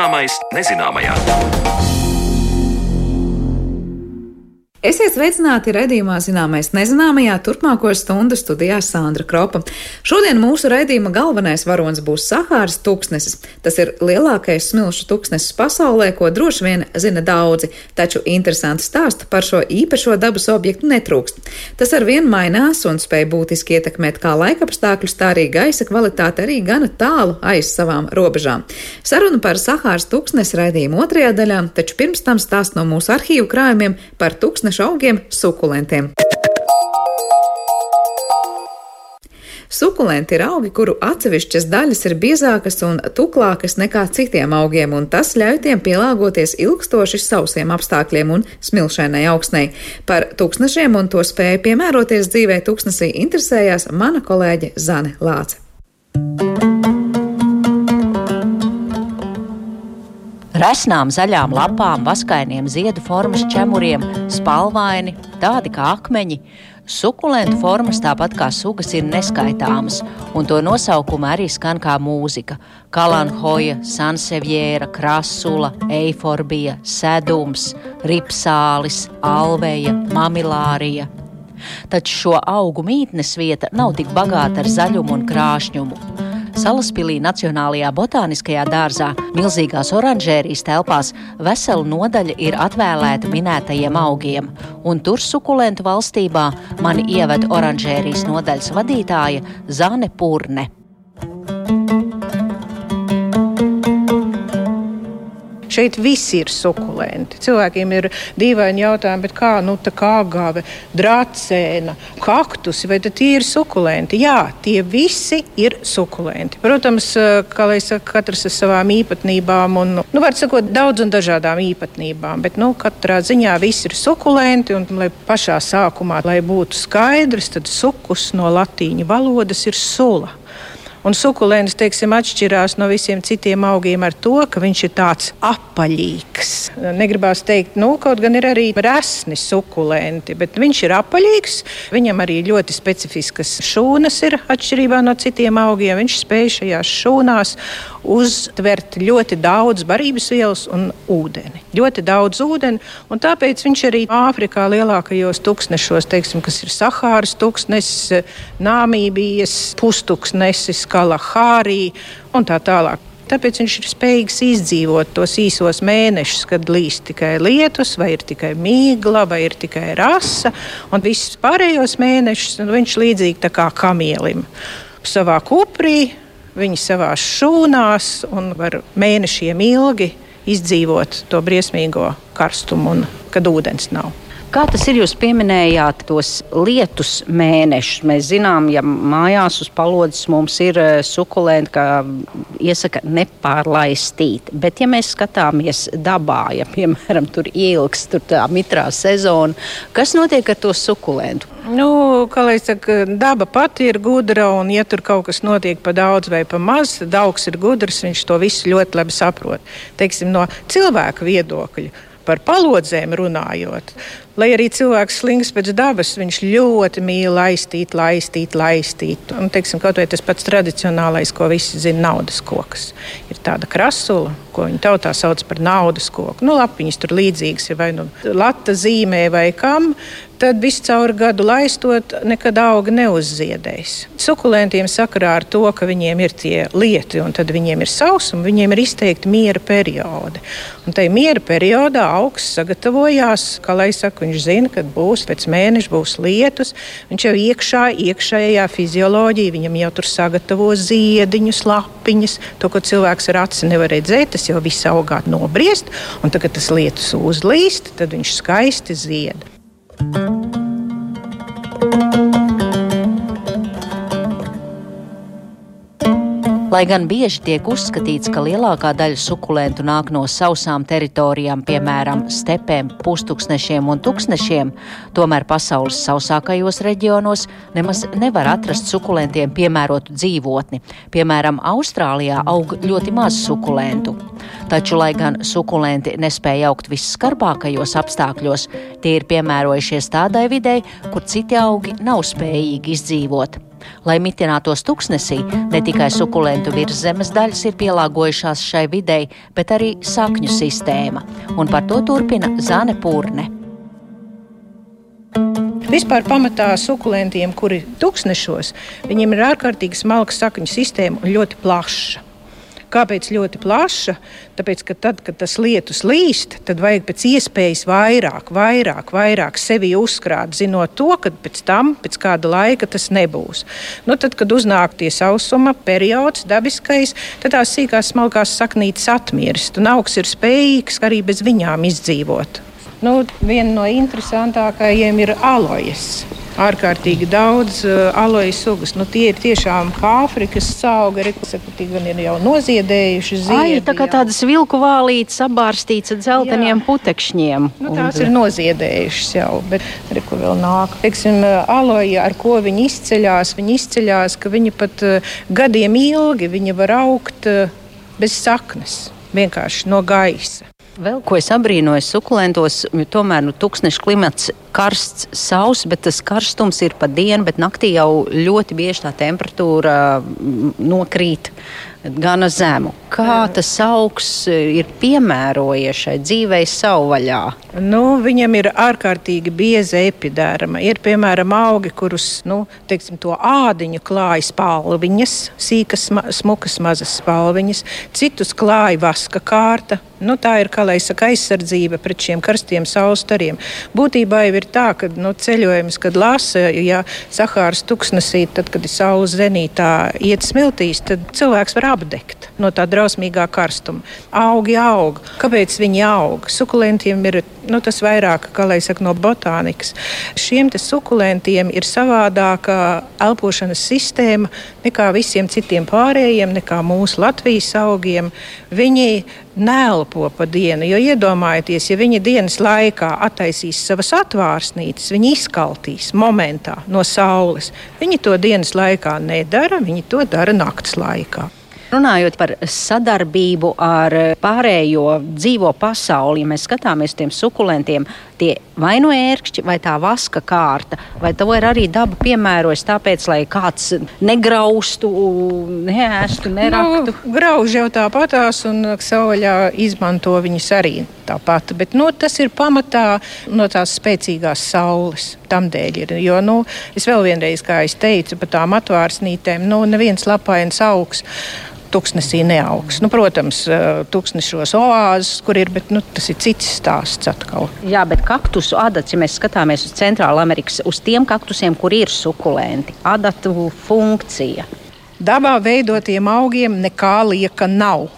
Zināmais nezināmajā. Esiet sveicināti redzījumā zināmais nezināmajā turpmāko stundu studijā Sandra Kropa. Šodien mūsu redzījuma galvenais varonis būs Sahāras tūkstnesis. Tas ir lielākais smilšu tūkstnesis pasaulē, ko droši vien zina daudzi, taču interesanti stāstu par šo īpašo dabas objektu netrūkst. Tas ar vien mainās un spēj būtiski ietekmēt kā laikapstākļus, tā arī gaisa kvalitāti arī gana tālu aiz savām robežām. Saruna par Sahāras tūkstnesi redzījuma otrajā daļā, taču pirms tam stāst no mūsu arhīvu krājumiem par tūkstnesi tūkstneša augiem - sukulentiem. Sukulenti ir augi, kuru atsevišķas daļas ir biezākas un tuklākas nekā citiem augiem, un tas ļauj tiem pielāgoties ilgstoši sausiem apstākļiem un smilšainai augsnei. Par tūkstnešiem un to spēju piemēroties dzīvē tūkstnesī interesējās mana kolēģe Zane Lāce. Resnām zaļām lapām, vaskainiem ziedu formas čemuriem, spalvaini, tādi kā akmeņi. Sukulentu formas, tāpat kā sugas, ir neskaitāmas, un to nosaukumi arī skan kā mūzika. Kalanhoja, Sansevjēra, Krasula, Eiforbija, Sedums, Ripsālis, Alveja, Mamilārija. Taču šo augu mītnes vieta nav tik bagāta ar zaļumu un krāšņumu. Salaspilī Nacionālajā botāniskajā dārzā milzīgās oranžērijas telpās vesela nodaļa ir atvēlēta minētajiem augiem, un tur sukulentu valstībā mani ieved oranžērijas nodaļas vadītāja Zane Purne. Šeit viss ir sukulenti. Cilvēkiem ir dīvaini jautājumi, kā nu, tā kā gāve, drācēna, kaktusi, vai tie ir sukulenti? Jā, tie visi ir sukulenti. Protams, kā lai saka, katrs ar savām īpatnībām un, nu, var sakot, daudz un dažādām īpatnībām, bet, nu, katrā ziņā viss ir sukulenti un, lai pašā sākumā, lai būtu skaidrs, tad sukus no latīņu valodas ir sula. Un sukulents, teiksim, atšķirās no visiem citiem augiem ar to, ka viņš ir tāds apaļīgs. Negribās teikt, nu, kaut gan ir arī resni sukulenti, bet viņš ir apaļīgs. Viņam arī ļoti specifiskas šūnas ir atšķirībā no citiem augiem. Viņš spēj šajās šūnās uztvert ļoti daudz barības vielas un ūdeni. Ļoti daudz ūdeni, un tāpēc viņš arī Āfrikā lielākajos tūkstnešos, teiksim, kas ir Sahāras tūkstnesis, Nāmībijas pustūkstnesis, Kalahārī un tā tālāk. Tāpēc viņš ir spējīgs izdzīvot tos īsos mēnešus, kad līst tikai lietus, vai ir tikai mīkla, vai ir tikai rasa. Un visus pārējos mēnešus nu, viņš ir līdzīgs kā kamielim. Savā kuprī Viņi savā šūnās un var mēnešiem ilgi izdzīvot to briesmīgo karstumu, un, kad ūdens nav. Kā tas ir? Jūs pieminējāt tos lietus mēnešus. Mēs zinām, ja mājās uz palodzes mums ir eh, sukulenti, ka iesaka nepārlaistīt. Bet, ja mēs skatāmies dabā, ja piemēram tur ilgs tur mitrā sezona, kas notiek ar to sukulentu? Nu, kā lai saka, daba pati ir gudra, un ja tur kaut kas notiek pa daudz vai pa maz, tad augs ir gudrs, viņš to visu ļoti labi saprot. Teiksim, no cilvēka viedokļa par palodzēm runājot, lai arī cilvēks slings pēc dabas, viņš ļoti mīl laistīt, laistīt, laistīt. Un, teiksim, kaut vai tas pats tradicionālais, ko visi zina, naudas koks. Ir tāda krasula, ko viņi tautā sauc par naudas koku. Nu, lapiņas tur līdzīgas ir vai nu lata zīmē vai kam, tad visu caur gadu laistot, nekad auga neuzziedēs. Sukulentiem sakarā ar to, ka viņiem ir tie lieti un tad viņiem ir sausums, viņiem ir izteikti miera periodi. Un tajā miera periodā augsts sagatavojās, kā lai saka, viņš zina, kad būs pēc mēneša būs lietus. Viņš jau iekšā, iekšējā fizioloģija, viņam jau tur sagatavo ziediņus, lapiņas, to, ko cilvēks ar aci nevar redzēt, tas jau viss augā nobriest, un tagad tas lietus uzlīst, tad viņš skaisti zied. Lai gan bieži tiek uzskatīts, ka lielākā daļa sukulentu nāk no sausām teritorijām, piemēram, stepēm, pustuksnešiem un tuksnešiem, tomēr pasaules sausākajos reģionos nemaz nevar atrast sukulentiem piemērotu dzīvotni. Piemēram, Austrālijā aug ļoti maz sukulentu. Taču, lai gan sukulenti nespēja augt visskarbākajos apstākļos, tie ir piemērojušies tādai videi, kur citi augi nav spējīgi izdzīvot. Lai mitinātos tuksnesī, ne tikai sukulentu virszemes daļas ir pielāgojušās šai videi, bet arī sakņu sistēma. Un par to turpina Zane Pūrne. Vispār pamatā sukulentiem, kuri tuksnešos, viņiem ir ārkārtīgi smalka sakņu sistēma un ļoti plaša. Kāpēc ļoti plaša? Tāpēc, ka tad, kad tas lietus līst, tad vajag pēc iespējas vairāk, vairāk, vairāk sevi uzkrāt, zinot to, ka pēc tam, pēc kāda laika tas nebūs. Nu, tad, kad uznāk tie sausuma periods, dabiskais, tad tās sīkās, smalkās saknītes atmirst, un augs ir spējīgs arī bez viņām izdzīvot. Nu, viena no interesantākajiem ir alojas ārkārtīgi daudz uh, alojas sugas. Nu, tie ir tiešām Āfrikas saugari, kas gan ir jau noziedējuši ziedi. Ai, tā kā tādas vilku vālītes apbārstītas ar dzelteniem jā. putekšņiem. Nu, tās un... ir noziedējušas jau, bet arī ko vēl nāk. Teiksim, aloja, ar ko viņi izceļās, viņi izceļās, ka viņi pat uh, gadiem ilgi viņi var augt bez saknes, vienkārši no gaisa. Vēl ko es abrīnoju sukulentos, tomēr nu, tūkstneša klimats karsts, sauss, bet tas karstums ir pa dienu, bet naktī jau ļoti bieži tā temperatūra nokrīt gana zemu. Kā tas augs ir piemērojies šai dzīvei savvaļā? Nu, viņam ir ārkārtīgi bieza epiderma. Ir piemēram augi, kurus nu, teiksim, to ādiņu klāja spalviņas, sīkas, smukas, mazas spalviņas, citus klāja vaska kārta. Nu, tā ir kā lai saka, aizsardzība pret šiem karstiem saules stariem. Būtībā jau ir tā, ka nu, ceļojums, kad lasa, ja Sahāras tuksnesī, tad, kad ir saules zenītā iet smiltīs, tad cilvēks var apdegt no tā drausmīgā karstuma. Augi aug. Kāpēc viņi aug? Sukulentiem ir nu, tas vairāk, kā lai saka, no botānikas. Šiem sukulentiem ir savādāka elpošanas sistēma nekā visiem citiem pārējiem, nekā mūsu Latvijas augiem. Viņi neelpo pa dienu, jo iedomājieties, ja viņi dienas laikā attaisīs savas atvārsnītes, viņi izkaltīs momentā no saules. Viņi to dienas laikā nedara, viņi to dara naktas laikā. Runājot par sadarbību ar pārējo dzīvo pasauli, ja mēs skatāmies tiem sukulentiem, tie vai nu ērkšķi, vai tā vaska kārta, vai to ir arī daba piemērojas tāpēc, lai kāds negraustu, neēstu, neraktu. Nu, grauž jau tāpatās un sauļā izmanto viņus arī tāpat, bet nu, tas ir pamatā no tās spēcīgās saules. Tam dēļ ir. Jo, nu, es vēl vienreiz, kā es teicu, par tām atvārsnītēm, nu, neviens lapains augs tuksnesī neaugs. Nu, protams, tuksnešos oāzes, kur ir, bet nu, tas ir cits stāsts atkal. Jā, bet kaktusu adats, ja mēs skatāmies uz Centrāla Amerikas, uz tiem kaktusiem, kur ir sukulenti, adatu funkcija. Dabā veidotiem augiem nekā lieka nav.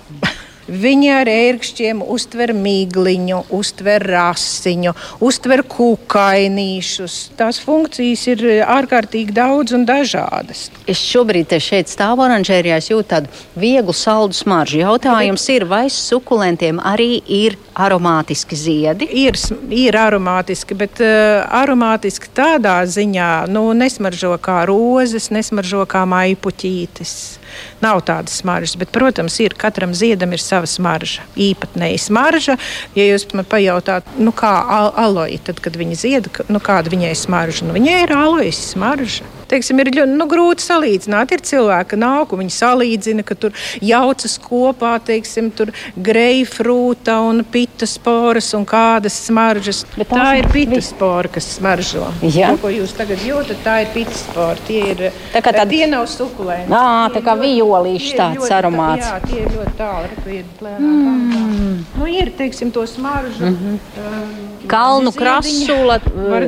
Viņi ar ērkšķiem uztver mīgliņu, uztver rasiņu, uztver kūkainīšus. Tās funkcijas ir ārkārtīgi daudz un dažādas. Es šobrīd šeit stāvu oranžērijā, jūtu tādu vieglu saldu smaržu. Jautājums ir, vai sukulentiem arī ir aromātiski ziedi? Ir, ir aromātiski, bet uh, aromātiski tādā ziņā, nu, nesmaržo kā rozes, nesmaržo kā maipuķītes. Nav tādas smaržas, bet, protams, ir katram ziedam ir sava smarža. Īpatnēja smarža. Ja jūs man pajautāt, nu, kā al aloja, tad, kad viņa zied, nu, kāda viņai smarža, nu, viņai ir alojas smarža teiksim, ir ļoti nu, grūti salīdzināt. Ir cilvēki, kas nāk un viņi salīdzina, ka tur jaucas kopā, teiksim, greifrūta un pitas poras un kādas smaržas. Bet tā ir pitas spora, kas smaržo. Jā. To, ko jūs tagad jūtat, tā ir pitas spora. Tie ir tā kā tādi nav sukulēni. Nā, tā kā violīši tāds aromāts. Jā, tie ir ļoti tāli. Mm. Nu, ir, teiksim, to smaržu. Mm -hmm. um, Kalnu krasula,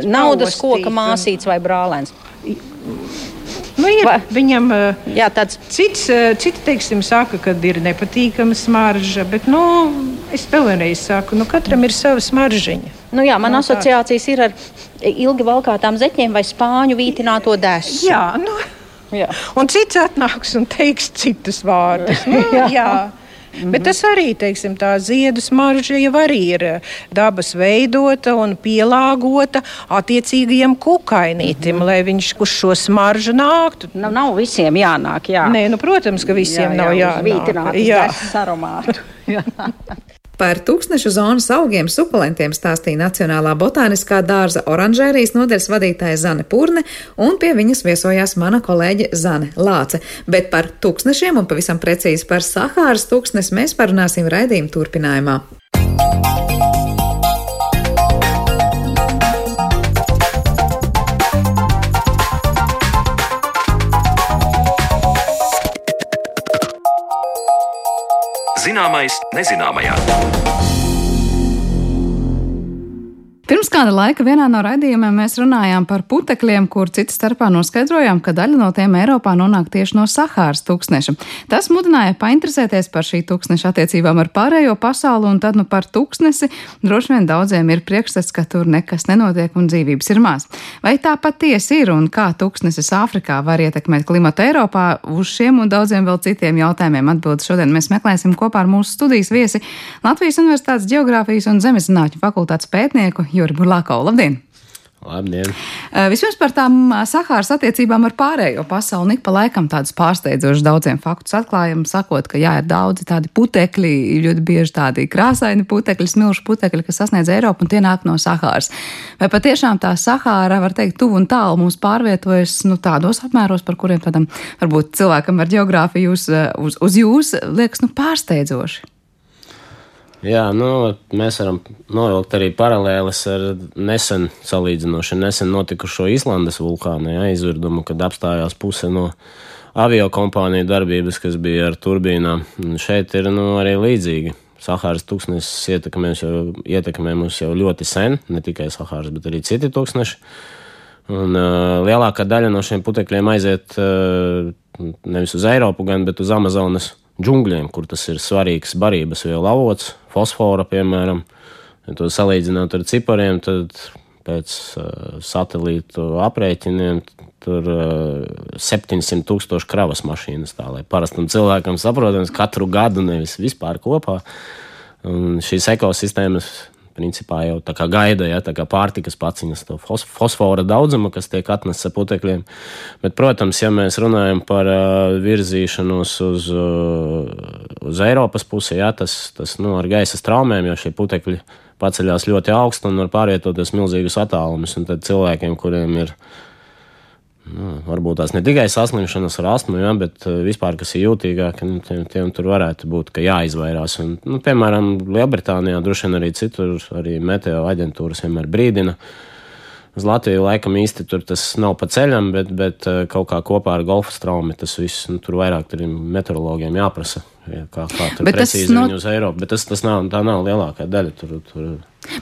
naudas koka māsīts vai brālēns. Nu, ir, Va, viņam eh, jā, tāds cits, eh, cits teiksim, saka, ka ir nepatīkama smarža, bet nu, es vēlreiz saku, nu, katram ir sava smaržiņa. Nu, jā, man no asociācijas ir ar ilgi valkātām zeķiem vai spāņu vītināto desu. Jā, nu, jā. un cits atnāks un teiks citus vārdus. Nu, jā. jā. Mm -hmm. Bet tas arī, teiksim, tā ziedu smarža jau arī ir eh, dabas veidota un pielāgota attiecīgajam kukainītim, mm -hmm. lai viņš uz šo smaržu nāktu. Nav, nav visiem jānāk, jā. Nē, nu, protams, ka visiem jā, nav jā, jānāk. Jā, jā. aromātu. Par tūkstnešu zonas augiem sukulentiem stāstīja Nacionālā botāniskā dārza oranžērijas nodeļas vadītāja Zane Purne, un pie viņas viesojās mana kolēģe Zane Lāce. Bet par tūkstnešiem un pavisam precīzi par Sahāras tūkstnesi mēs parunāsim raidījuma turpinājumā. Zināmais nezināmajā. Pirms kāda laika vienā no raidījumiem mēs runājām par putekļiem, kur citas starpā noskaidrojām, ka daļa no tiem Eiropā nonāk tieši no Sahāras tūkstneša. Tas mudināja painteresēties par šī tūkstneša attiecībām ar pārējo pasauli, un tad nu par tūkstnesi droši vien daudziem ir priekšstats, ka tur nekas nenotiek un dzīvības ir maz. Vai tā patiesi ir un kā tūkstnesis Āfrikā var ietekmēt klimatu Eiropā? Uz šiem un daudziem vēl citiem jautājumiem atbildes šodien mēs meklēsim kopā ar mūsu studijas viesi Latvijas Universitātes Geogrāfijas un Zemeszinātņu fakultātes pētnieku Juri Burlākau. Labdien! Labdien! Uh, vispirms par tām uh, Sahāras attiecībām ar pārējo pasauli. Ik pa laikam tādus pārsteidzošus daudziem faktus atklājam, sakot, ka jā, ir daudzi tādi putekļi, ļoti bieži tādi krāsaini putekļi, smilšu putekļi, kas sasniedz Eiropu un tie nāk no Sahāras. Vai patiešām tā Sahāra, var teikt, tuvu un tālu mums pārvietojas nu, tādos apmēros, par kuriem tādam varbūt cilvēkam ar geogrāfiju uz, uh, uz, uz jūs liekas nu, pārsteidzoši? Jā, nu, mēs varam novilkt arī paralēlis ar nesen salīdzinoši nesen notikušo Islandes vulkānu ja, izvirdumu, kad apstājās puse no avio kompāniju darbības, kas bija ar turbīnām. Un šeit ir nu, arī līdzīgi. Sahāras tūkstnesis ietekmē, jau, ietekmē mūs jau ļoti sen, ne tikai Sahāras, bet arī citi tūkstneši. Un, uh, lielākā daļa no šiem putekļiem aiziet uh, nevis uz Eiropu, gan, uz Amazonas džungļiem, kur tas ir svarīgs barības vielu avots, fosfora, piemēram. Ja to salīdzināt ar cipariem, tad pēc uh, satelītu aprēķiniem tur uh, 700 tūkstoši kravas mašīnas. Tā, lai parastam cilvēkam saprotams, katru gadu nevis vispār kopā. Un šīs ekosistēmas principā jau tā kā gaida, ja, tā kā pārtikas paciņas, to fosfora daudzumu, kas tiek atnests ar putekļiem. Bet, protams, ja mēs runājam par uh, virzīšanos uz, uh, uz Eiropas pusi, ja, tas, tas nu, ar gaisa traumēm, jo šie putekļi paceļās ļoti augstu un var pārvietoties milzīgus attālumus. Un tad cilvēkiem, kuriem ir ielikumi, Nu, varbūt tās ne tikai saslimšanas ar astmu, ja, bet eh, vispār, kas ir jūtīgāki, nu, tiem, tiem tur varētu būt jāizvairās. Un, nu, piemēram, Lielbritānijā, droši vien arī citur, arī meteo aģentūras vienmēr brīdina. Uz Latviju laikam īsti tur tas nav pa ceļam, bet, bet eh, kaut kā kopā ar golfa straumi tas viss, nu, tur vairāk tur ir meteorologiem jāprasa, ja, kā, kā tur bet precīzi viņi uz Eiropu. Bet tas, tas nav, tā nav lielākā daļa. Tur, tur...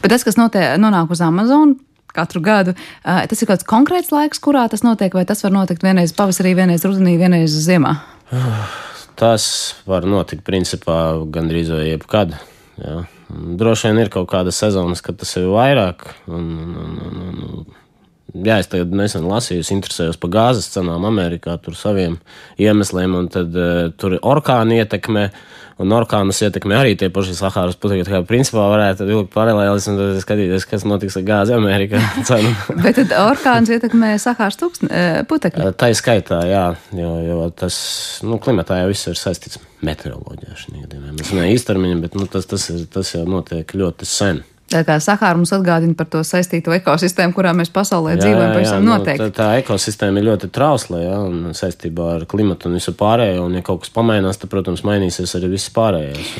Bet tas, kas notiek, nonāk uz Amazonu, katru gadu. Tas ir kāds konkrēts laiks, kurā tas notiek, vai tas var notikt vienreiz pavasarī, vienreiz rudenī, vienreiz ziemā? Tas var notikt principā gandrīz vai jebkad. Jā. Droši vien ir kaut kāda sezonas, kad tas ir vairāk. Un, un, un, un, Jā, es tagad nesen lasīju, interesējos par gāzes cenām Amerikā, tur saviem iemesliem, un tad uh, tur orkāni ietekmē, un orkānus ietekmē arī tie paši Sahāras putekļi. Tā kā principā varētu vilkt paralēlis un skatīties, kas notiks ar gāzi Amerikā. Bet tad orkāns ietekmē Sahāras putekļi? Tā ir skaitā, jā, jo, jo tas, nu, klimatā jau viss ir saistīts meteoroloģijā šī gadījumā. Mēs īstermiņā, bet nu, tas, tas, ir, tas jau notiek ļoti sen. Tā kā Sahāra mums atgādina par to saistīto ekosistēmu, kurā mēs pasaulē jā, dzīvojam, pavisam nu, noteikti. Tā, tā ekosistēma ir ļoti trausla, jā, un saistībā ar klimatu un visu pārējo, un ja kaut kas pamainās, tad, protams, mainīsies arī viss pārējais.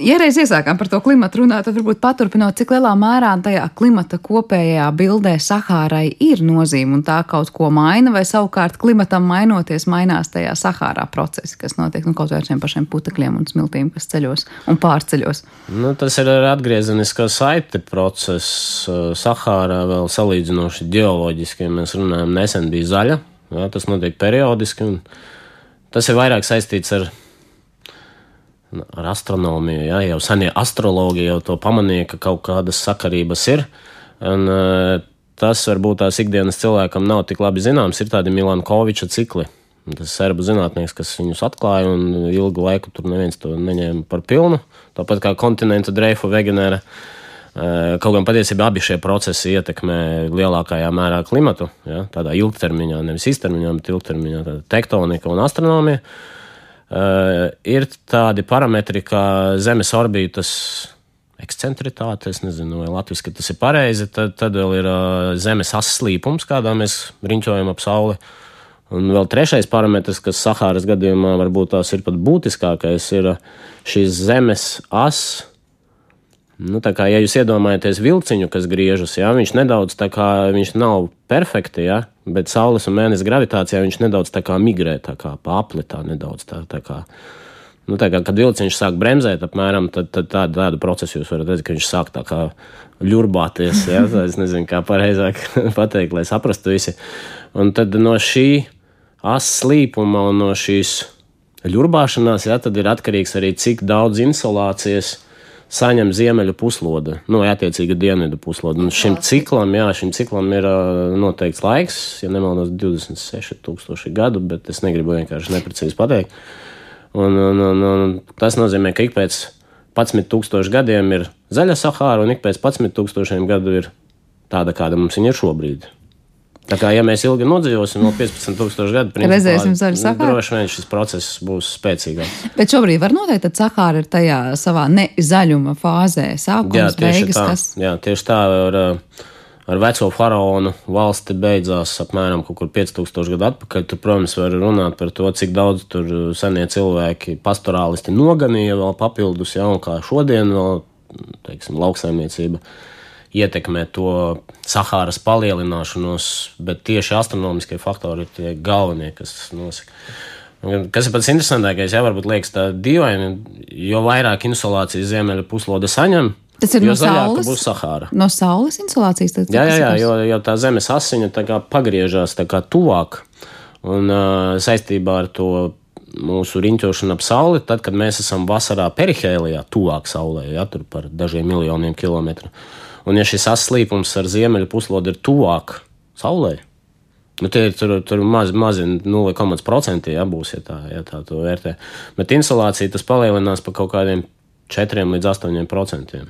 Ja reiz iesākām par to klimatu runāt, tad varbūt paturpinot, cik lielā mērā tajā klimata kopējā bildē Sahārai ir nozīme un tā kaut ko maina, vai savukārt klimatam mainoties mainās tajā Sahārā procesi, kas notiek nu, kaut vai ar šiem pašiem putekļiem un smiltīm, kas ceļos un pārceļos. Nu, tas ir atgriezeniskā saite process eh, Sahārā vēl salīdzinoši ģeoloģiski, ja mēs runājam, nesen bija zaļa. Jā, tas notiek periodiski, tas ir vairāk saistīts ar, ar astronomiju. Jā, jau senie astrologi jau to pamanīja, ka kaut kādas sakarības ir. Un, eh, tas varbūt tās ikdienas cilvēkam nav tik labi zināms, ir tādi Milankoviča cikli. Tas ir serbu zinātnieks, kas viņus atklāja, un ilgu laiku tur neviens to neņēma par pilnu. Tāpat kā kontinentu dreifu Wegenera. Kaut gan patiesībā abi šie procesi ietekmē lielākajā mērā klimatu, ja, tādā ilgtermiņā, nevis īstermiņā, bet ilgtermiņā - tektonika un astronomija. Uh, ir tādi parametri kā Zemes orbitas ekscentritāte, es nezinu, vai latviešu tas ir pareizi. Tad, tad vēl ir uh, zemes asas slīpums, kādā mēs riņķojam ap sauli. Un vēl trešais parametrs, kas Sahāras gadījumā varbūt tās ir pat būtiskākais, ir šīs zemes asas. Nu, kā, ja jūs iedomājaties vilciņu, kas griežas, jā, viņš nedaudz tā kā viņš nav perfekti, jā, bet saules un mēnesis gravitācijā viņš nedaudz tā kā migrē, tā kā pa apli tā nedaudz tā, tā kā. Nu, tā kā, kad vilciņš sāk bremzēt, apmēram, tad, tad tādu, tādu procesu jūs varat redzēt, ka viņš sāk tā kā ļurbāties. Ja? Es nezinu, kā pareizāk pateikt, lai saprastu visi. Un tad no šī asas slīpuma un no šīs ļurbāšanās, ja, tad ir atkarīgs arī cik daudz insolācijas saņem ziemeļu puslode, nu, attiecīgi dienvidu puslode. Un šim ciklam, jā, šim ciklam ir uh, noteikts laiks, ja nemaldos, 26,000 gadu, bet es negribu vienkārši neprecīzi pateikt. Un, un, un, un tas nozīmē, ka ik pēc 11,000 gadiem ir zaļa Sahāra, un ik pēc 11,000 gadu ir tāda, kāda mums ir šobrīd. Tā kā, ja mēs ilgi nodzīvosim, vēl 15,000 gadu, tad redzēsim zaļu Sahāru. Droši vien šis process būs spēcīgāks. Bet šobrīd var noteikt, ka Sahāra ir tajā savā nezaļuma fāzē, sākums, jā, beigas. Tā, kas... Jā, tieši tā. Ar, ar veco faraonu valsti beidzās apmēram 5000 gadu atpakaļ. Tur, protams, var runāt par to, cik daudz tur senie cilvēki, pastorālisti noganīja vēl papildus, ja, un kā šodien vēl, teiksim, lauksaimniecība ietekmē to Sahāras palielināšanos, bet tieši astronomiskie faktori ir tie galvenie, kas nosaka. Kas ir pats interesantākais, jā, varbūt liekas tā dīvaini, jo vairāk insolācijas ziemeļa puslode saņem, Tas ir no saules. būs Sahāra. No saules insolācijas. Tad, jā, jā, jā jo, jo tā zemes asiņa tā kā pagriežās tā kā tuvāk un uh, saistībā ar to mūsu riņķošanu ap sauli, tad, kad mēs esam vasarā perihēlijā, tuvāk saulē, ja tur par dažiem miljoniem kilometru. Un ja šis aslīpums ar ziemeļu puslodi ir tuvāk saulē, Nu, tie ir tur, tur mazi, mazi 0,5% ja, būs, ja tā, ja tā to vērtē. Bet insolācija tas palielinās par kaut kādiem 4 līdz 8%.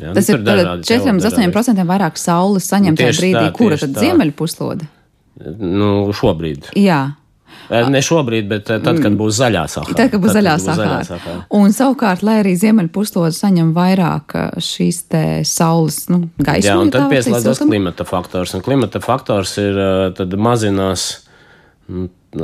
Ja, tas nu, ir 4 līdz 8% vairāk saules saņemt tajā brīdī, tā, kura tad ziemeļu puslode? Nu, šobrīd. Jā. Ne šobrīd, bet tad, kad mm. būs zaļā sahara. Tad, kad būs zaļā, sahara. Un savukārt, lai arī ziemeļu puslode saņem vairāk šīs te saules nu, gaismas. Jā, un tad pieslēdzas klimata faktors. Un klimata faktors ir tad mazinās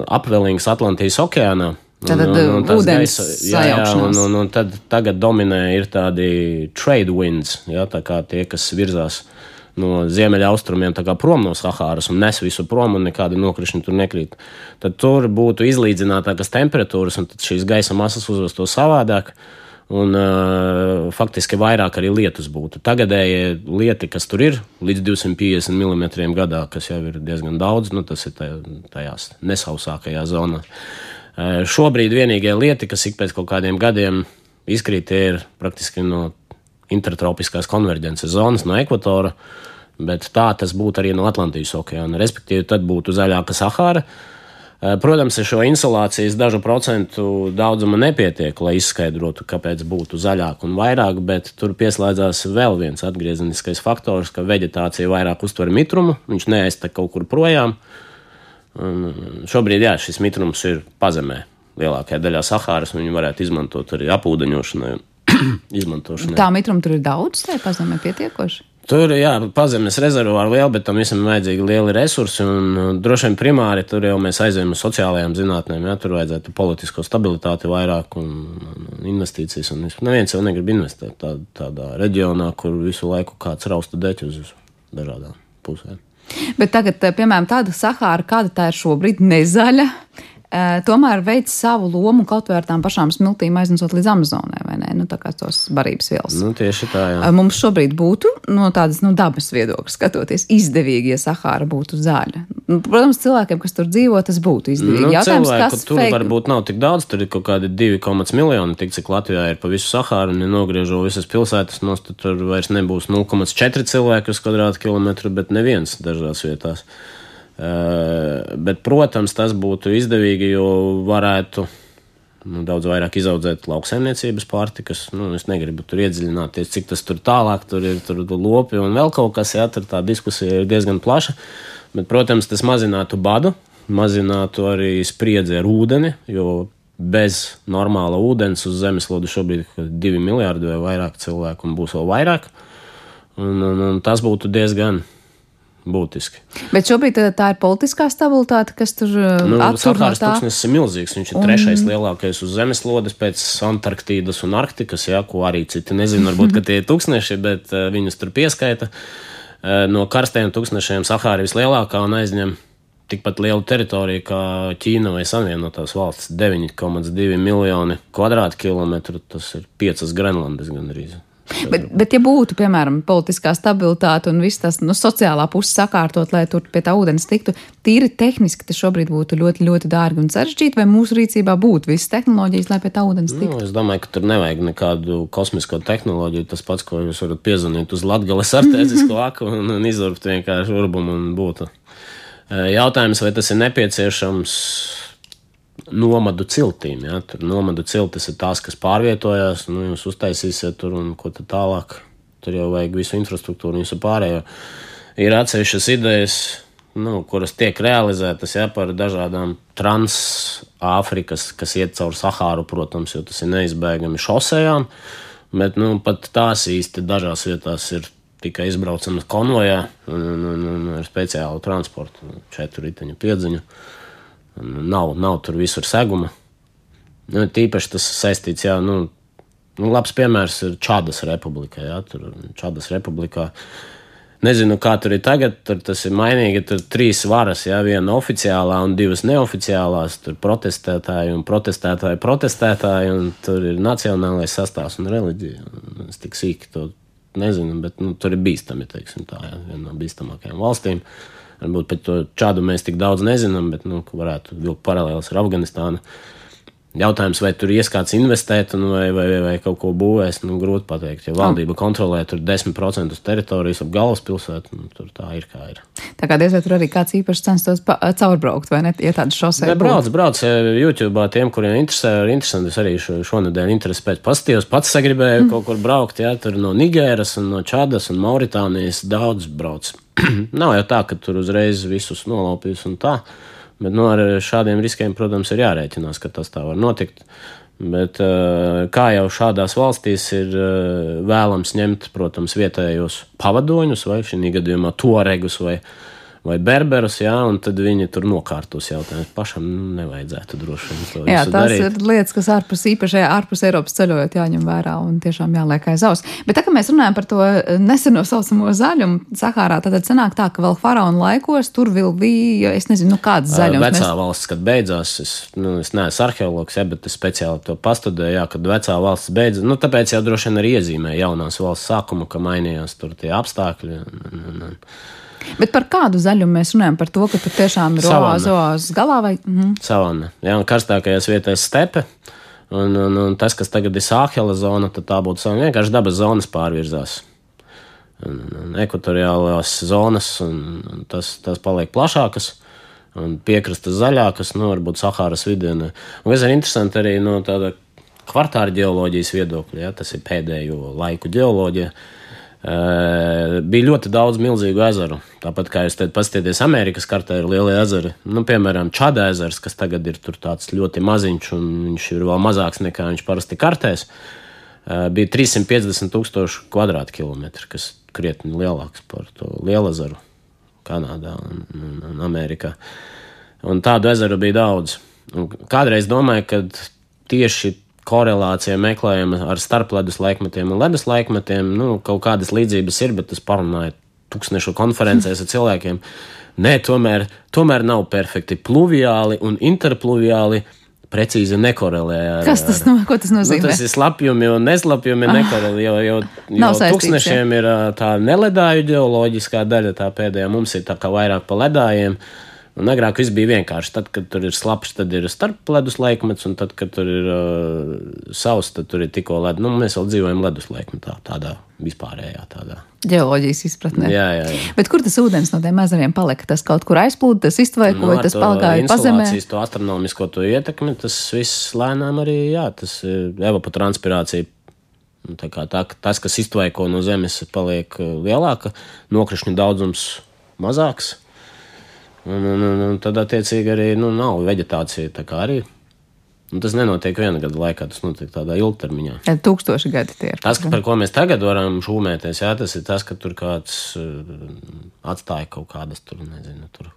apvelīgs Atlantijas okeānā. Tad un, un, un ūdens jā, un, un, un tad tagad dominē ir tādi trade winds, jā, tā kā tie, kas virzās no ziemeļaustrumiem prom no Sahāras un nes visu prom, un nekādi nokrišņi tur nekrīt. Tad tur būtu izlīdzinātākas temperatūras, un šīs gaisa masas uzvesto savādāk. Un, uh, faktiski vairāk arī lietus būtu. Tagadējie lieti, kas tur ir, līdz 250 mm gadā, kas jau ir diezgan daudz, nu, tas ir tajās nesausākajā zonā. Uh, šobrīd vienīgie lieti, kas ik pēc kaut kādiem gadiem izkrīt, ir praktiski no intertropiskās konverģences zonas no ekvatora, bet tā tas būtu arī no Atlantijas okeāna. Respektīvi, tad būtu zaļāka Sahara. Eh, protams, ar šo insolācijas dažu procentu daudzumu nepietiek, lai izskaidrotu, kāpēc būtu zaļāk un vairāk, bet tur pieslēdzās vēl viens atgriezeniskais faktors, ka vegetācija vairāk uztver mitrumu, viņš neaiztek kaut kur projām. Un šobrīd jā, šis mitrums ir pazemē lielākajā daļā Sahāras, un viņu varētu izmantot arī apūdeņošanai izmantošanai. Tā mitruma tur ir daudz, tai pazemē pietiekoši. Tur jā, pazemes rezervuāri liela, bet tam visam ir vajadzīgi lieli resursi. Un, uh, droši vien primāri tur jau mēs aizējām uz sociālajām zinātnēm. Jā, tur vajadzētu politisko stabilitāti vairāk un, un investīcijas. Un neviens jau negrib investēt tā, tādā reģionā, kur visu laiku kāds rausta deķus uz dažādām pusēm. Bet tagad, piemēram, tāda Sahāra, kāda tā ir šobrīd, nezaļa. Tomēr veic savu lomu kaut vai ar tām pašām smiltīm aiznesot līdz Amazonai, vai ne? Nu, tā kā tos barības vielas. Nu, tieši tā, jā. Mums šobrīd būtu no tādas nu, dabas viedokļa skatoties izdevīgi, ja Sahāra būtu zaļa. Nu, protams, cilvēkiem, kas tur dzīvo, tas būtu izdevīgi. Nu, Jautājums, cilvēku, kas tur fake... varbūt nav tik daudz, tur ir kaut kādi 2,1 miljoni, tik cik Latvijā ir pa visu Sahāru, un ja nogriežo visas pilsētas, tad tur vairs nebūs 0,4 cilvēku uz kvadrātkilometru, bet neviens dažās vietās. Eh, bet, protams, tas būtu izdevīgi, jo varētu nu, daudz vairāk izaudzēt lauksaimniecības pārtikas. Nu, es negribu tur iedziļināties, cik tas tur tālāk tur ir tur lopi un vēl kaut kas, jā, tur tā diskusija ir diezgan plaša. Bet, protams, tas mazinātu badu, mazinātu arī spriedzi ar ūdeni, jo bez normāla ūdens uz zemeslodes šobrīd ir divi miljardi vai vairāk cilvēku, un būs vēl vairāk. Un, un, un tas būtu diezgan būtiski. Bet šobrīd eh, tā ir politiskā stabilitāte, kas tur nu, attur no tūkstnesis ir milzīgs. Viņš ir un... trešais lielākais uz zemeslodes pēc Antarktīdas un Arktikas, jā, ko arī citi nezina. Varbūt, ka tie ir tūkstneši, bet uh, viņus tur pieskaita. No karstajiem tūkstnešiem Sahāra vislielākā un aizņem tikpat lielu teritoriju kā Ķīna vai Savienotās valstis - 9,2 miljoni kvadrātkilometru. Tas ir piecas Grenlandes gandrīz. Bet, bet, ja būtu, piemēram, politiskā stabilitāte un viss tas nu, sociālā puse sakārtot, lai tur pie tā ūdens tiktu, tīri tehniski tas šobrīd būtu ļoti, ļoti dārgi un sarežģīti, vai mūsu rīcībā būtu visas tehnoloģijas, lai pie tā ūdens tiktu? Nu, es domāju, ka tur nevajag nekādu kosmisko tehnoloģiju. Tas pats, ko jūs varat piezvanīt uz Latvijas artēzisko aku un, un izurbt vienkārši urbumu un būtu. Jautājums, vai tas ir nepieciešams nomadu ciltīm. Ja? Tur nomadu ciltis ir tās, kas pārvietojās, nu, jūs uztaisīsiet tur un ko tālāk. Tur jau vajag visu infrastruktūru un visu pārējo. Ir atsevišķas idejas, nu, kuras tiek realizētas ja, par dažādām transāfrikas, kas iet cauri Sahāru, protams, jo tas ir neizbēgami šosejām. Bet nu, pat tās īsti dažās vietās ir tikai izbraucamas konvojā un, un, un, un ar speciālu transportu, četru riteņu piedziņu. Nav, nav tur visur seguma. Nu, tīpaši tas saistīts, jā, nu, nu, labs piemērs ir Čādas republikā. Jā, tur Čādas republikā. Nezinu, kā tur ir tagad, tur tas ir mainīgi. Tur ir trīs varas, jā, viena oficiālā un divas neoficiālās. Tur protestētāji un protestētāji, protestētāji, un tur ir nacionālais sastāvs un reliģija. Es tik sīki to nezinu, bet nu, tur ir bīstami, teiksim tā, jā, viena no bīstamākajām valstīm. Uh, Varbūt par to čādu mēs tik daudz nezinām, bet nu, varētu vilkt paralēlus ar Afganistānu. Jautājums, vai tur ieskats investēt vai, vai, vai kaut ko būvēs, nu, grūti pateikt. Ja valdība kontrolē tur 10% teritorijas ap galvaspilsētu, nu, tur tā ir kā ir. Tā kā diezgan tur arī kāds īpaši censtos caurbraukt, vai ne? Ja tāda šosei. Ne, brauc, brauc YouTube, tiem, kuriem interesē, ir interesanti. Es arī šo, šonadēļ interesi pēc pastījos. Pats sagribēju mm. kaut kur braukt, jā, tur no Nigēras un no Čadas un Mauritānijas daudz brauc. Nav jau tā, ka tur uzreiz visus nolaupīs un tā. Bet nu, ar šādiem riskiem, protams, ir jārēķinās, ka tas tā var notikt. Bet, eh, kā jau šādās valstīs ir eh, vēlams ņemt, protams, vietējos pavadoņus, vai šī gadījumā toregus vai vai berberus, jā, un tad viņi tur nokārtos jautājumus. Pašam nu, nevajadzētu droši vien to jā, tās darīt. ir lietas, kas ārpus īpašajā, ārpus Eiropas ceļojot jāņem vērā un tiešām jāliek aiz aus. Bet tā kā mēs runājam par to neseno saucamo zaļumu, Sahārā, tad sanāk tā, ka vēl faraona laikos tur vēl bija, es nezinu, nu, kāds zaļums. Vecā mēs... valsts, kad beidzās, es, nu, es neesmu arheologs, ja, bet es speciāli to pastudēju, jā, kad vecā valsts beidzas, nu, tāpēc jau droši vien arī iezīmē jaunās valsts sākumu, ka mainījās tur tie apstākļi. Un, un, un, Bet par kādu zaļumu mēs runājam? Par to, ka tur tiešām ir oāzes galā vai? Mhm. Savana. Jā, un karstākajās vietās stepe. Un, un, un tas, kas tagad ir Sāhela zona, tad tā būtu savana. Vienkārši dabas zonas pārvirzās. Un, un ekvatoriālās zonas, un, un tas, tas paliek plašākas. Un piekrastes zaļākas, nu, varbūt Sahāras vidienē. Un kas ir interesanti arī no tāda kvartāra ģeoloģijas viedokļa, ja, tas ir pēdējo laiku ģeoloģija. Uh, bija ļoti daudz milzīgu ezeru. Tāpat kā jūs teicat, paskatieties, Amerikas kartē ir lieli ezeri. Nu, piemēram, Čāda ezers, kas tagad ir tāds ļoti maziņš, un viņš ir vēl mazāks nekā viņš parasti kartēs. Uh, bija 350 tūkstoši kvadrātkilometri, kas krietni lielāks par to lielu ezeru Kanādā un, un, un Amerikā. Un tādu ezeru bija daudz. Un kādreiz domāju, ka tieši korelācija meklējama ar starpledus laikmetiem un ledus laikmetiem. Nu, kaut kādas līdzības ir, bet es parunāju tūkstnešu konferencēs ar cilvēkiem. Nē, tomēr, tomēr nav perfekti pluviāli un interpluviāli. Precīzi nekorelē ar Kas tas, no, tas nozīmē? Nu, tas ir slapjumi un neslapjumi ah, nekorelē, jo, jo, jo tūkstnešiem ir tā neledāju ģeoloģiskā daļa, tā pēdējā mums ir tā kā vairāk pa ledājiem. Uh, Un agrāk viss bija vienkārši. Tad, kad tur ir slapjš, tad ir starpledus laikmets, un tad, kad tur ir uh, sauss, tad tur ir tikko ledus. Nu, mēs vēl dzīvojam ledus laikmetā, tādā vispārējā tādā. Geoloģijas izpratnē. Jā, jā, jā. Bet kur tas ūdens no tiem ezeriem palika? Tas kaut kur aizplūda, tas iztvaikoja, nu, tas palgāja pazemē. To astronomisko to ietekmi, tas viss lēnām arī, jā, tas ir evapotranspirācija. Nu, tā kā tā, tas, kas iztvaiko no zemes, paliek uh, lielāka, nokrišņu daudzums mazāks. Un, un, un, un tad, attiecīgi, arī nu, nav vegetācija. Arī Un tas nenotiek viena gada laikā, tas notiek tādā ilgtermiņā. Ja tūkstoši gadi tie ir. Tas, ka, par ko mēs tagad varam šūmēties, jā, tas ir tas, ka tur kāds uh, atstāja kaut kādas tur, nezinu, tur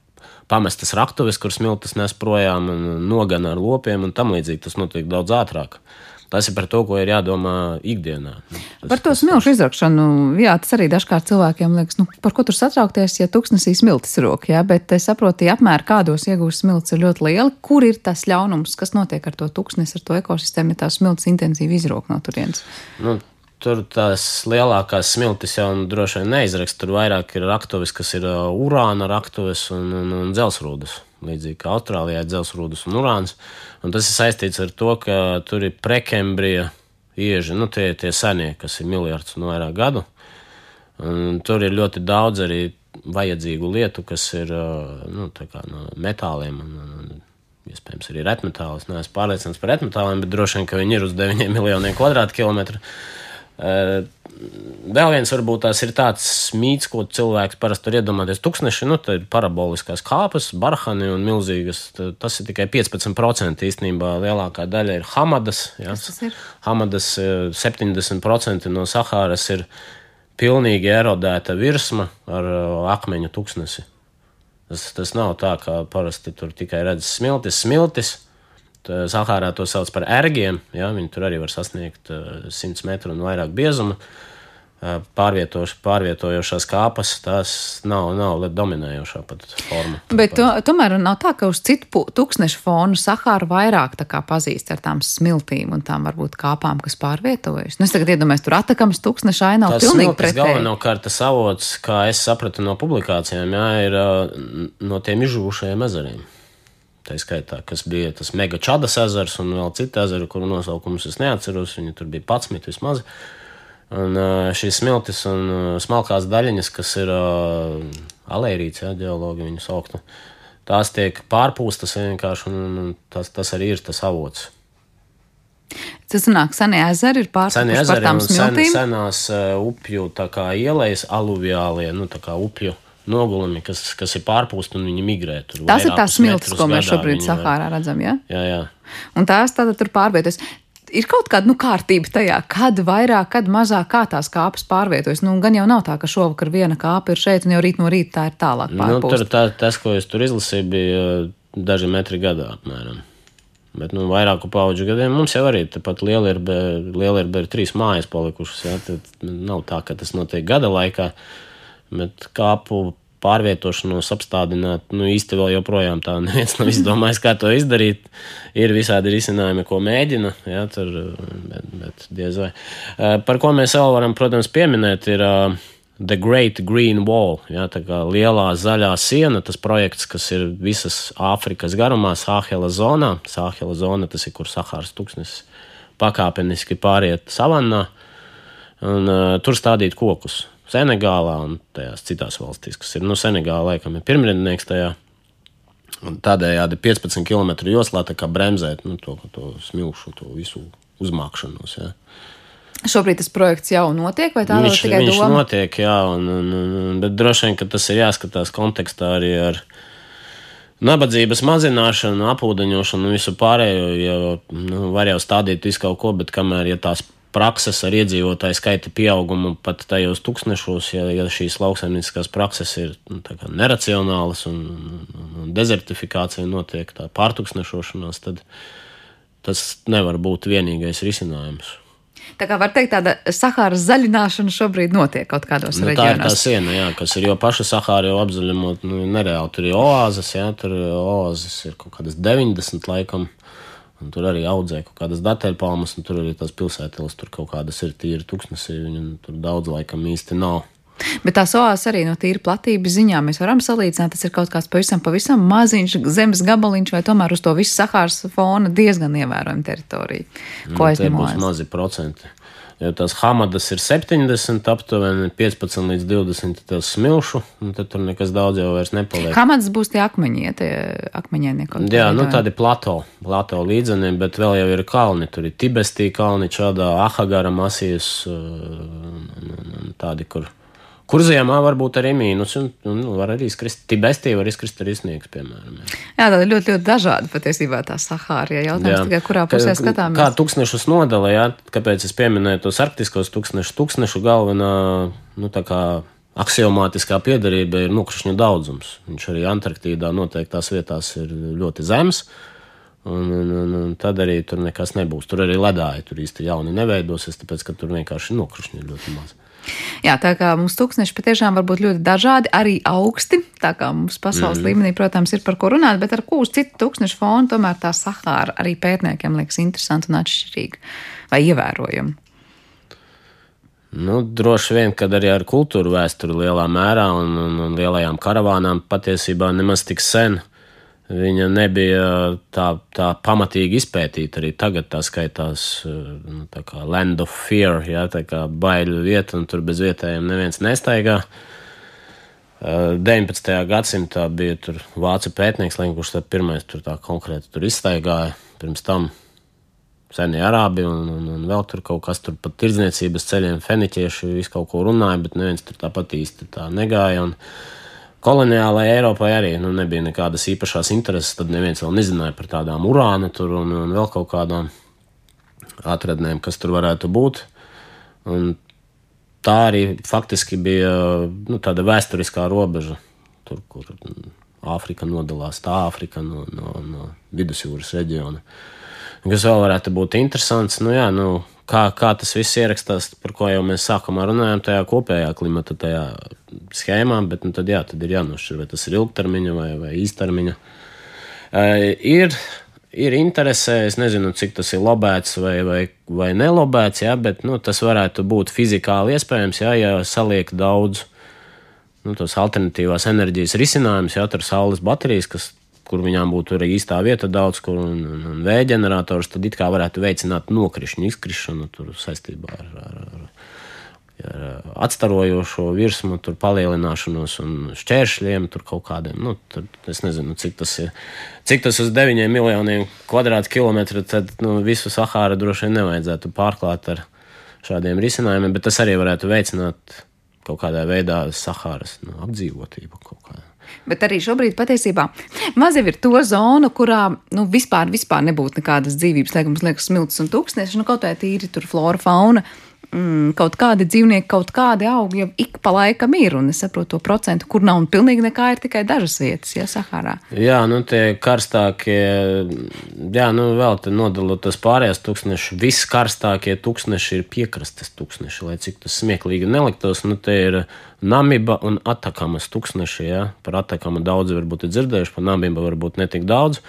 pamestas raktuves, kur smiltis nes projām nogana ar lopiem un tam līdzīgi. Tas notiek daudz ātrāk. Tas ir par to, ko ir jādomā ikdienā. Tas, Par to smilšu izrakšanu, jā, tas arī dažkārt cilvēkiem liekas, nu, par ko tur satraukties, ja tūkstnesī smiltis rok, jā, bet es saprotu, tie apmēri, kādos iegūst smilts, ir ļoti lieli. Kur ir tas ļaunums, kas notiek ar to tūkstnesi, ar to ekosistēmu, ja tās smiltis intensīvi izrok no turienes? Nu, tur tās lielākās smiltis jau nu, droši vien neizrakst. Tur vairāk ir raktuves, kas ir uh, urāna raktuves un, un, un dzelsrūdas. Līdzīgi kā Austrālijā ir dzelsrūdas un urāns. Un tas ir saistīts ar to, ka tur ir prekembrija ieži, nu, tie, tie senie, kas ir miljards un vairāk gadu. Un tur ir ļoti daudz arī vajadzīgu lietu, kas ir nu, no metāliem. Un, un, Iespējams, arī retmetāli. Es neesmu pārliecināts par retmetāliem, bet droši vien, ka viņi ir uz 9 miljoniem kvadrātkilometru. Uh, Vēl viens varbūt tās ir tāds mīts, ko cilvēks parasti var iedomāties. Tūkstneši, nu, tā ir paraboliskās kāpas, barhani un milzīgas. Tas ir tikai 15% īstenībā. Lielākā daļa ir hamadas. Jā. tas ir? Hamadas eh, 70% no Sahāras ir pilnīgi erodēta virsma ar akmeņu tūkstnesi. Tas, tas nav tā, kā parasti tur tikai redz smiltis, smiltis. Tā Sahārā to sauc par ergiem. Ja? Viņi tur arī var sasniegt eh, 100 metru un vairāk biezumu. Eh, Pārvietojošās kāpas, tās nav, nav dominējošā forma. Bet to, tomēr nav tā, ka uz citu tūkstnešu fonu Sahāra vairāk pazīst ar tām smiltīm un tām varbūt kāpām, kas pārvietojas. Nu, es tagad iedomājos, tur atakams tūkstneša aina nav pilnīgi pretēji. galvenokārt tas avots, kā es sapratu no publikācijām, jā, ir no tiem izžuvušajiem ezeriem. Tā skaitā, kas bija tas mega čadas ezers un vēl citi ezeri, kuru nosaukumus es neatceros. Viņi tur bija 11 vismaz. Un šīs smiltis un smalkās daļiņas, kas ir alērīts, ja geologi viņu sauktu, tās tiek pārpūstas vienkārši, un, un tas, tas arī ir tas avots. Tas sanāk, senie ezeri ir pārstāvji par tām un sen, smiltīm. senās upju ielas, aluviālie, nu tā kā upju nogulumi, kas, kas ir pārpūsti un viņi migrē. Tās ir tās metrus ko mēs šobrīd Sahārā redzam. Ja? Jā, jā. Un tās tātad tur pārvietojas. Ir kaut kāda nu, kārtība tajā, kad vairāk, kad mazāk, kā tās kāpes pārvietojas. Nu, gan jau nav tā, ka šovakar viena kāpa ir šeit, un jau rīt no rīta tā ir tālāk. Nu, tur tā, tas, ko es tur izlasīju, bija uh, daži metri gadā apmēram. Bet nu, vairāku pauģu gadiem mums jau arī tāpat liela ir, liela ir, ir trīs mājas palikušas. Jā, tad nav tā, ka tas notiek gada laikā, bet kāpu pārvietošanos apstādināt, nu īsti vēl joprojām tā neviens nav izdomājis, kā to izdarīt. Ir visādi risinājumi, ko mēģina, jā, tur, bet, bet diez vai. Par ko mēs vēl varam, protams, pieminēt, ir The Great Green Wall, jā, tā kā lielā zaļā siena, tas projekts, kas ir visas Āfrikas garumā, Sāhela zonā. Sāhela zona, tas ir, kur Sahāras tūkstnesis pakāpeniski pāriet savannā, un uh, tur stādīt kokus. Senegālā un tajās citās valstīs, kas ir, nu, Senegāla laikam ir pirmrindnieks tajā. Un tādējādi 15 km joslā bremzēt nu, to, to smilšu, to visu uzmākšanos. Jā. Šobrīd tas projekts jau notiek, vai tā Viņš, tikai viņš doma? notiek, jā, un, un, un, bet droši vien, ka tas ir jāskatās kontekstā arī ar nabadzības mazināšanu, apūdeņošanu un visu pārējo. Jo, nu, var jau stādīt visu kaut ko, bet kamēr ja tās prakses ar iedzīvotāju skaita pieaugumu pat tajos tūkstošos, ja, ja šīs lauksaimnieciskās prakses ir nu, neracionālas un, un, un dezertifikācija notiek, tā pārtuksnešošanās, tad tas nevar būt vienīgais risinājums. Tā kā var teikt, tāda Sahāras zaļināšana šobrīd notiek kaut kādos Nu, tā ir tā reģionos. siena, jā, kas ir jau paša Sahāra jau apzaļumot, nu, nereāli. Tur ir oāzes, jā, tur oāzes ir kaut kādas 90 laikam. Un tur arī audzē kaut kādas datelpalmas, un tur arī tās pilsētas, tur kaut kādas ir tīri tūkstnesī, un tur daudz laikam īsti nav. Bet tās oāzes arī no tīra platības ziņā mēs varam salīdzināt. Tas ir kaut kāds pavisam, pavisam maziņš zemes gabaliņš, vai tomēr uz to visu Sahāras fona diezgan ievērojama teritorija. Ko Nu, es tie būs domāju? mazi procenti. Jo tās hamadas ir 70, aptuveni 15 līdz 20 tās smilšu, tad tur nekas daudz jau vairs nepaliek. Kādas būs tie akmeņi, ja tie akmeņaini kaut Jā, nu tādi plato, plato līdzeni, bet vēl jau ir kalni. Tur ir Tibestī kalni, Čādā, Ahagara masijas, uh, tādi, kur, Kur ziemā var būt arī mīnus, un, un var arī izkrist. Tibetī var izkrist arī sniegs, piemēram. Jā, jā tā ir ļoti, ļoti dažāda patiesībā tā Sahāra. Ja jautājums jā. tikai, kurā pusē skatāmies. Kā tūkstnešus nodala, jā, kāpēc es pieminēju tos arktiskos tūkstnešus? Tūkstnešu galvenā, nu tā kā aksiomātiskā piedarība ir nokrišņu daudzums. Viņš arī Antarktīdā noteiktās vietās ir ļoti zems. Un, un, un, un tad arī tur nekas nebūs. Tur arī ledāji tur īsti jauni neveidosies, tāpēc ka tur vienkārši nokrišņi ļoti maz. Jā, tā kā mums tūkstneši patiešām var būt ļoti dažādi, arī augsti. Tā kā mums pasaules mm. līmenī, protams, ir par ko runāt, bet ar ko uz citu tūkstnešu fonu tomēr tā Sahāra arī pētniekiem liekas interesanti un atšķirīga vai ievērojama. Nu, droši vien, kad arī ar kultūru vēsturi lielā mērā un, un, un lielajām karavānām patiesībā nemaz tik sen uh, Viņa nebija tā, tā pamatīgi izpētīta. Arī tagad tā skaitās nu, tā kā land of fear, ja, tā kā baiļu vieta, un tur bez vietējiem neviens nestaigā. 19. gadsimtā bija tur vācu pētnieks, kurš tad pirmais tur tā konkrēti tur izstaigāja. Pirms tam senie arābi un, un, un vēl tur kaut kas tur pat tirdzniecības ceļiem, feniķieši, visu kaut ko runāja, bet neviens tur tāpat īsti tā negāja. Un, koloniālajai Eiropai arī nu, nebija nekādas īpašās intereses. Tad neviens vēl nezināja par tādām urāna tur un, un vēl kaut kādām atradnēm, kas tur varētu būt. Un tā arī faktiski bija nu, tāda vēsturiskā robeža, tur, kur Āfrika nodalās tā Āfrika no, no, no vidusjūras reģiona. Kas vēl varētu būt interesants, nu jā, nu, kā, kā tas viss ierakstās, par ko jau mēs sākumā runājām, tajā kopējā klimata tajā schēmā, bet nu, tad, jā, tad ir jānošķir, vai tas ir ilgtermiņa vai, vai īstermiņa. Uh, ir, ir interesē, es nezinu, cik tas ir lobēts vai, vai, vai nelobēts, jā, bet nu, tas varētu būt fizikāli iespējams, jā, ja saliek daudz nu, tos alternatīvās enerģijas risinājumus, jā, ar saules baterijas, kas kur viņām būtu arī īstā vieta daudz, kur un, un, un vēja ģenerators, tad it kā varētu veicināt nokrišņu izkrišanu saistībā ar, ar, ar, ar atstarojošo virsmu, tur palielināšanos un šķēršļiem, tur kaut kādiem. Nu, tur, es nezinu, cik tas ir. Cik tas uz 9 miljoniem kvadrātkilometru, tad nu, visu Sahāru droši vien nevajadzētu pārklāt ar šādiem risinājumiem, bet tas arī varētu veicināt kaut kādā veidā Sahāras nu, apdzīvotību kaut kādā. Bet arī šobrīd patiesībā maz ir to zonu, kurā nu, vispār, vispār nebūtu nekādas dzīvības, lai mums liekas, smilts un tūkstneši, nu kaut kā tīri tur flora, fauna mm, kaut kādi dzīvnieki, kaut kādi augi jau ik pa laikam ir. Un es saprotu to procentu, kur nav un pilnīgi nekā ir tikai dažas vietas, ja Sahārā. Jā, nu tie karstākie, jā, nu vēl te nodalot tas pārējās tūkstneši, viss karstākie tūkstneši ir piekrastes tūkstneši, lai cik tas smieklīgi neliktos. Nu te ir Namiba un Atakamas tūkstneši, jā, par Atakamu daudz varbūt ir dzirdējuši, par Namiba varbūt netik daudz,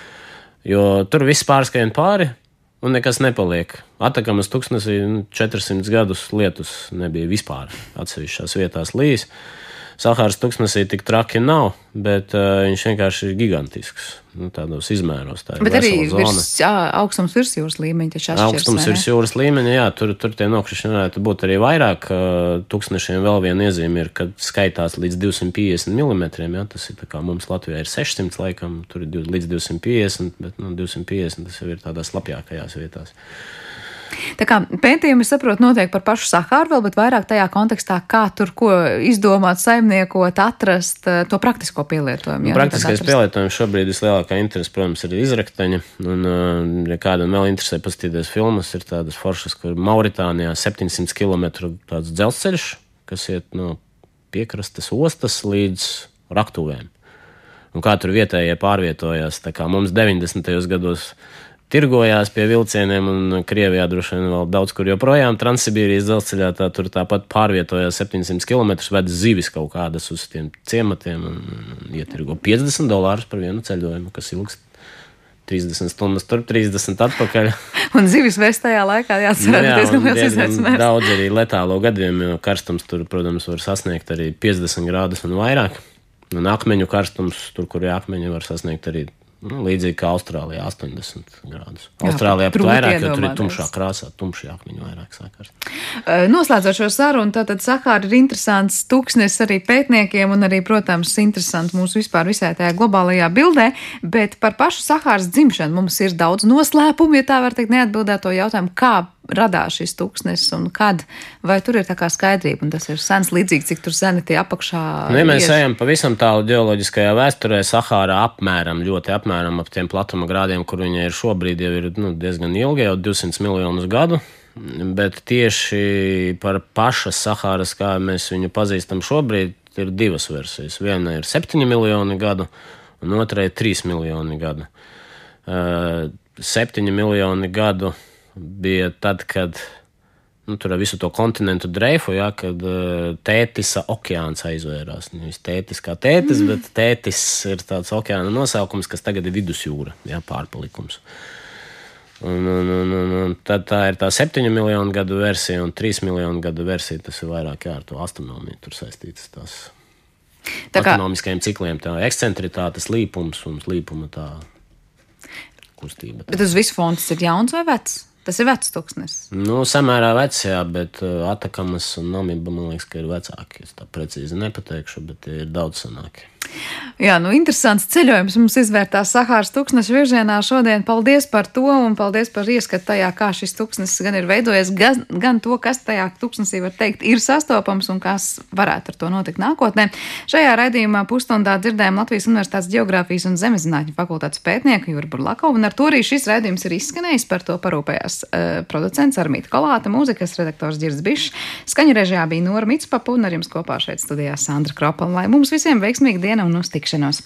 jo tur viss pārskrien pāri un nekas nepaliek. Atakamas tūkstnesī 400 nu, gadus lietus nebija vispār atsevišķās vietās līs. Sahāras tūkstnesī tik traki nav, bet uh, viņš vienkārši ir gigantisks. Nu, tādos izmēros. Tā bet arī virs, jā, augstums virs jūras līmeņa taču atšķiras. Augstums virs jūras līmeņa, jā, tur, tur tie nokrišņi varētu būt arī vairāk. Tūkstnešiem vēl viena iezīme ir, kad skaitās līdz 250 mm. Jā, tas ir kā mums Latvijā ir 600 laikam, tur ir līdz 250, bet nu, 250 tas jau ir tādās lapjākajās vietās. Tā kā pētījumi, es saprotu, notiek par pašu Sahāru vēl, bet vairāk tajā kontekstā, kā tur ko izdomāt, saimniekot, atrast eh, to praktisko pielietojumu. Jā, Praktiskais pielietojums šobrīd vislielākā interese, protams, ir izrakteņa. Un, eh, ja kādam vēl interesē paskatīties filmas, ir tādas foršas, kur Mauritānijā 700 km tāds dzelzceļš, kas iet no piekrastes ostas līdz raktuvēm. Un kā tur vietējie pārvietojās, tā kā mums 90. gados tirgojās pie vilcieniem, un Krievijā droši vien vēl daudz kur joprojām Transsibīrijas dzelzceļā tā, tur tāpat pārvietojās 700 km, ved zivis kaut kādas uz tiem ciematiem un, ietirgo 50 dolārus par vienu ceļojumu, kas ilgst 30 stundas tur, 30 atpakaļ. un zivis vēs tajā laikā jāatcerās nu, jā, diezgan liels izaicinājums. Daudz arī letālo gadījumu, jo karstums tur, protams, var sasniegt arī 50 grādus un vairāk. Un akmeņu karstums, tur, kur ir akmeņi, var sasniegt arī Nu, līdzīgi kā Austrālijā, 80 grādus. Jā, Austrālijā pat vairāk, jo tur ir tumšā krāsā, tumšā akmeņa vairāk sākās. Noslēdzot šo sarunu, tātad Sahāra ir interesants tūkstnes arī pētniekiem un arī, protams, interesants mūsu vispār visā tajā globālajā bildē, bet par pašu Sahāras dzimšanu mums ir daudz noslēpumu, ja tā var teikt, neatbildēto jautājumu, kā radās šis tūkstnesis un kad, vai tur ir tā kā skaidrība, un tas ir sens līdzīgi, cik tur seni tie apakšā. Nu, ja mēs ejam pavisam tālu geoloģiskajā vēsturē, Sahārā apmēram, ļoti apmēram ap tiem platuma grādiem, kur viņa ir šobrīd, jau ir nu, diezgan ilgi, jau 200 miljonus gadu. Bet tieši par pašas Sahāras, kā mēs viņu pazīstam šobrīd, ir divas versijas. Viena ir 7 miljoni gadu, un otra ir 3 miljoni gadu. Uh, 7 miljoni gadu bija tad, kad nu, tur ar visu to kontinentu dreifu, ja, kad uh, tētisa okeāns aizvērās. Nevis tētis kā tētis, mm. bet tētis ir tāds okeāna nosaukums, kas tagad ir vidusjūra, ja, pārpalikums. Un, un, un, un, un tad tā ir tā 7 miljonu gadu versija un 3 miljonu gadu versija. Tas ir vairāk ar to astronomiju tur saistīts. Tās tā kā astronomiskajiem cikliem, tā ekscentritātes līpums un līpuma tā kustība. Tā. Bet uz visu fondu tas ir jauns vai vecs? Tas ir vecs tūkstnesis. Nu, samērā vecs, jā, bet uh, Atakamas un Namiba man liekas, ka ir vecāki. Es tā precīzi nepateikšu, bet ir daudz senāki. Jā, nu, interesants ceļojums mums izvērtās Sahāras tūkstneša virzienā šodien. Paldies par to un paldies par ieskatu tajā, kā šis tūkstnesis gan ir veidojies, gan, gan to, kas tajā tūkstnesī var teikt ir sastopams un kas varētu ar to notikt nākotnē. Šajā raidījumā pusstundā dzirdējām Latvijas Universitātes Geogrāfijas un Zemezinātņu fakultātes pētnieku Juru Burlakovu, un ar to arī šis raidījums ir izskanējis. Par to parūpējās uh, producents Armīta Kolāta, mūzikas redaktors Girds Bišs, skaņu režijā bija Nora Mitspapa un ar jums kopā šeit studijā Sandra Kropala. Lai mums visiem veiksmīgi diena! un uz tikšanos!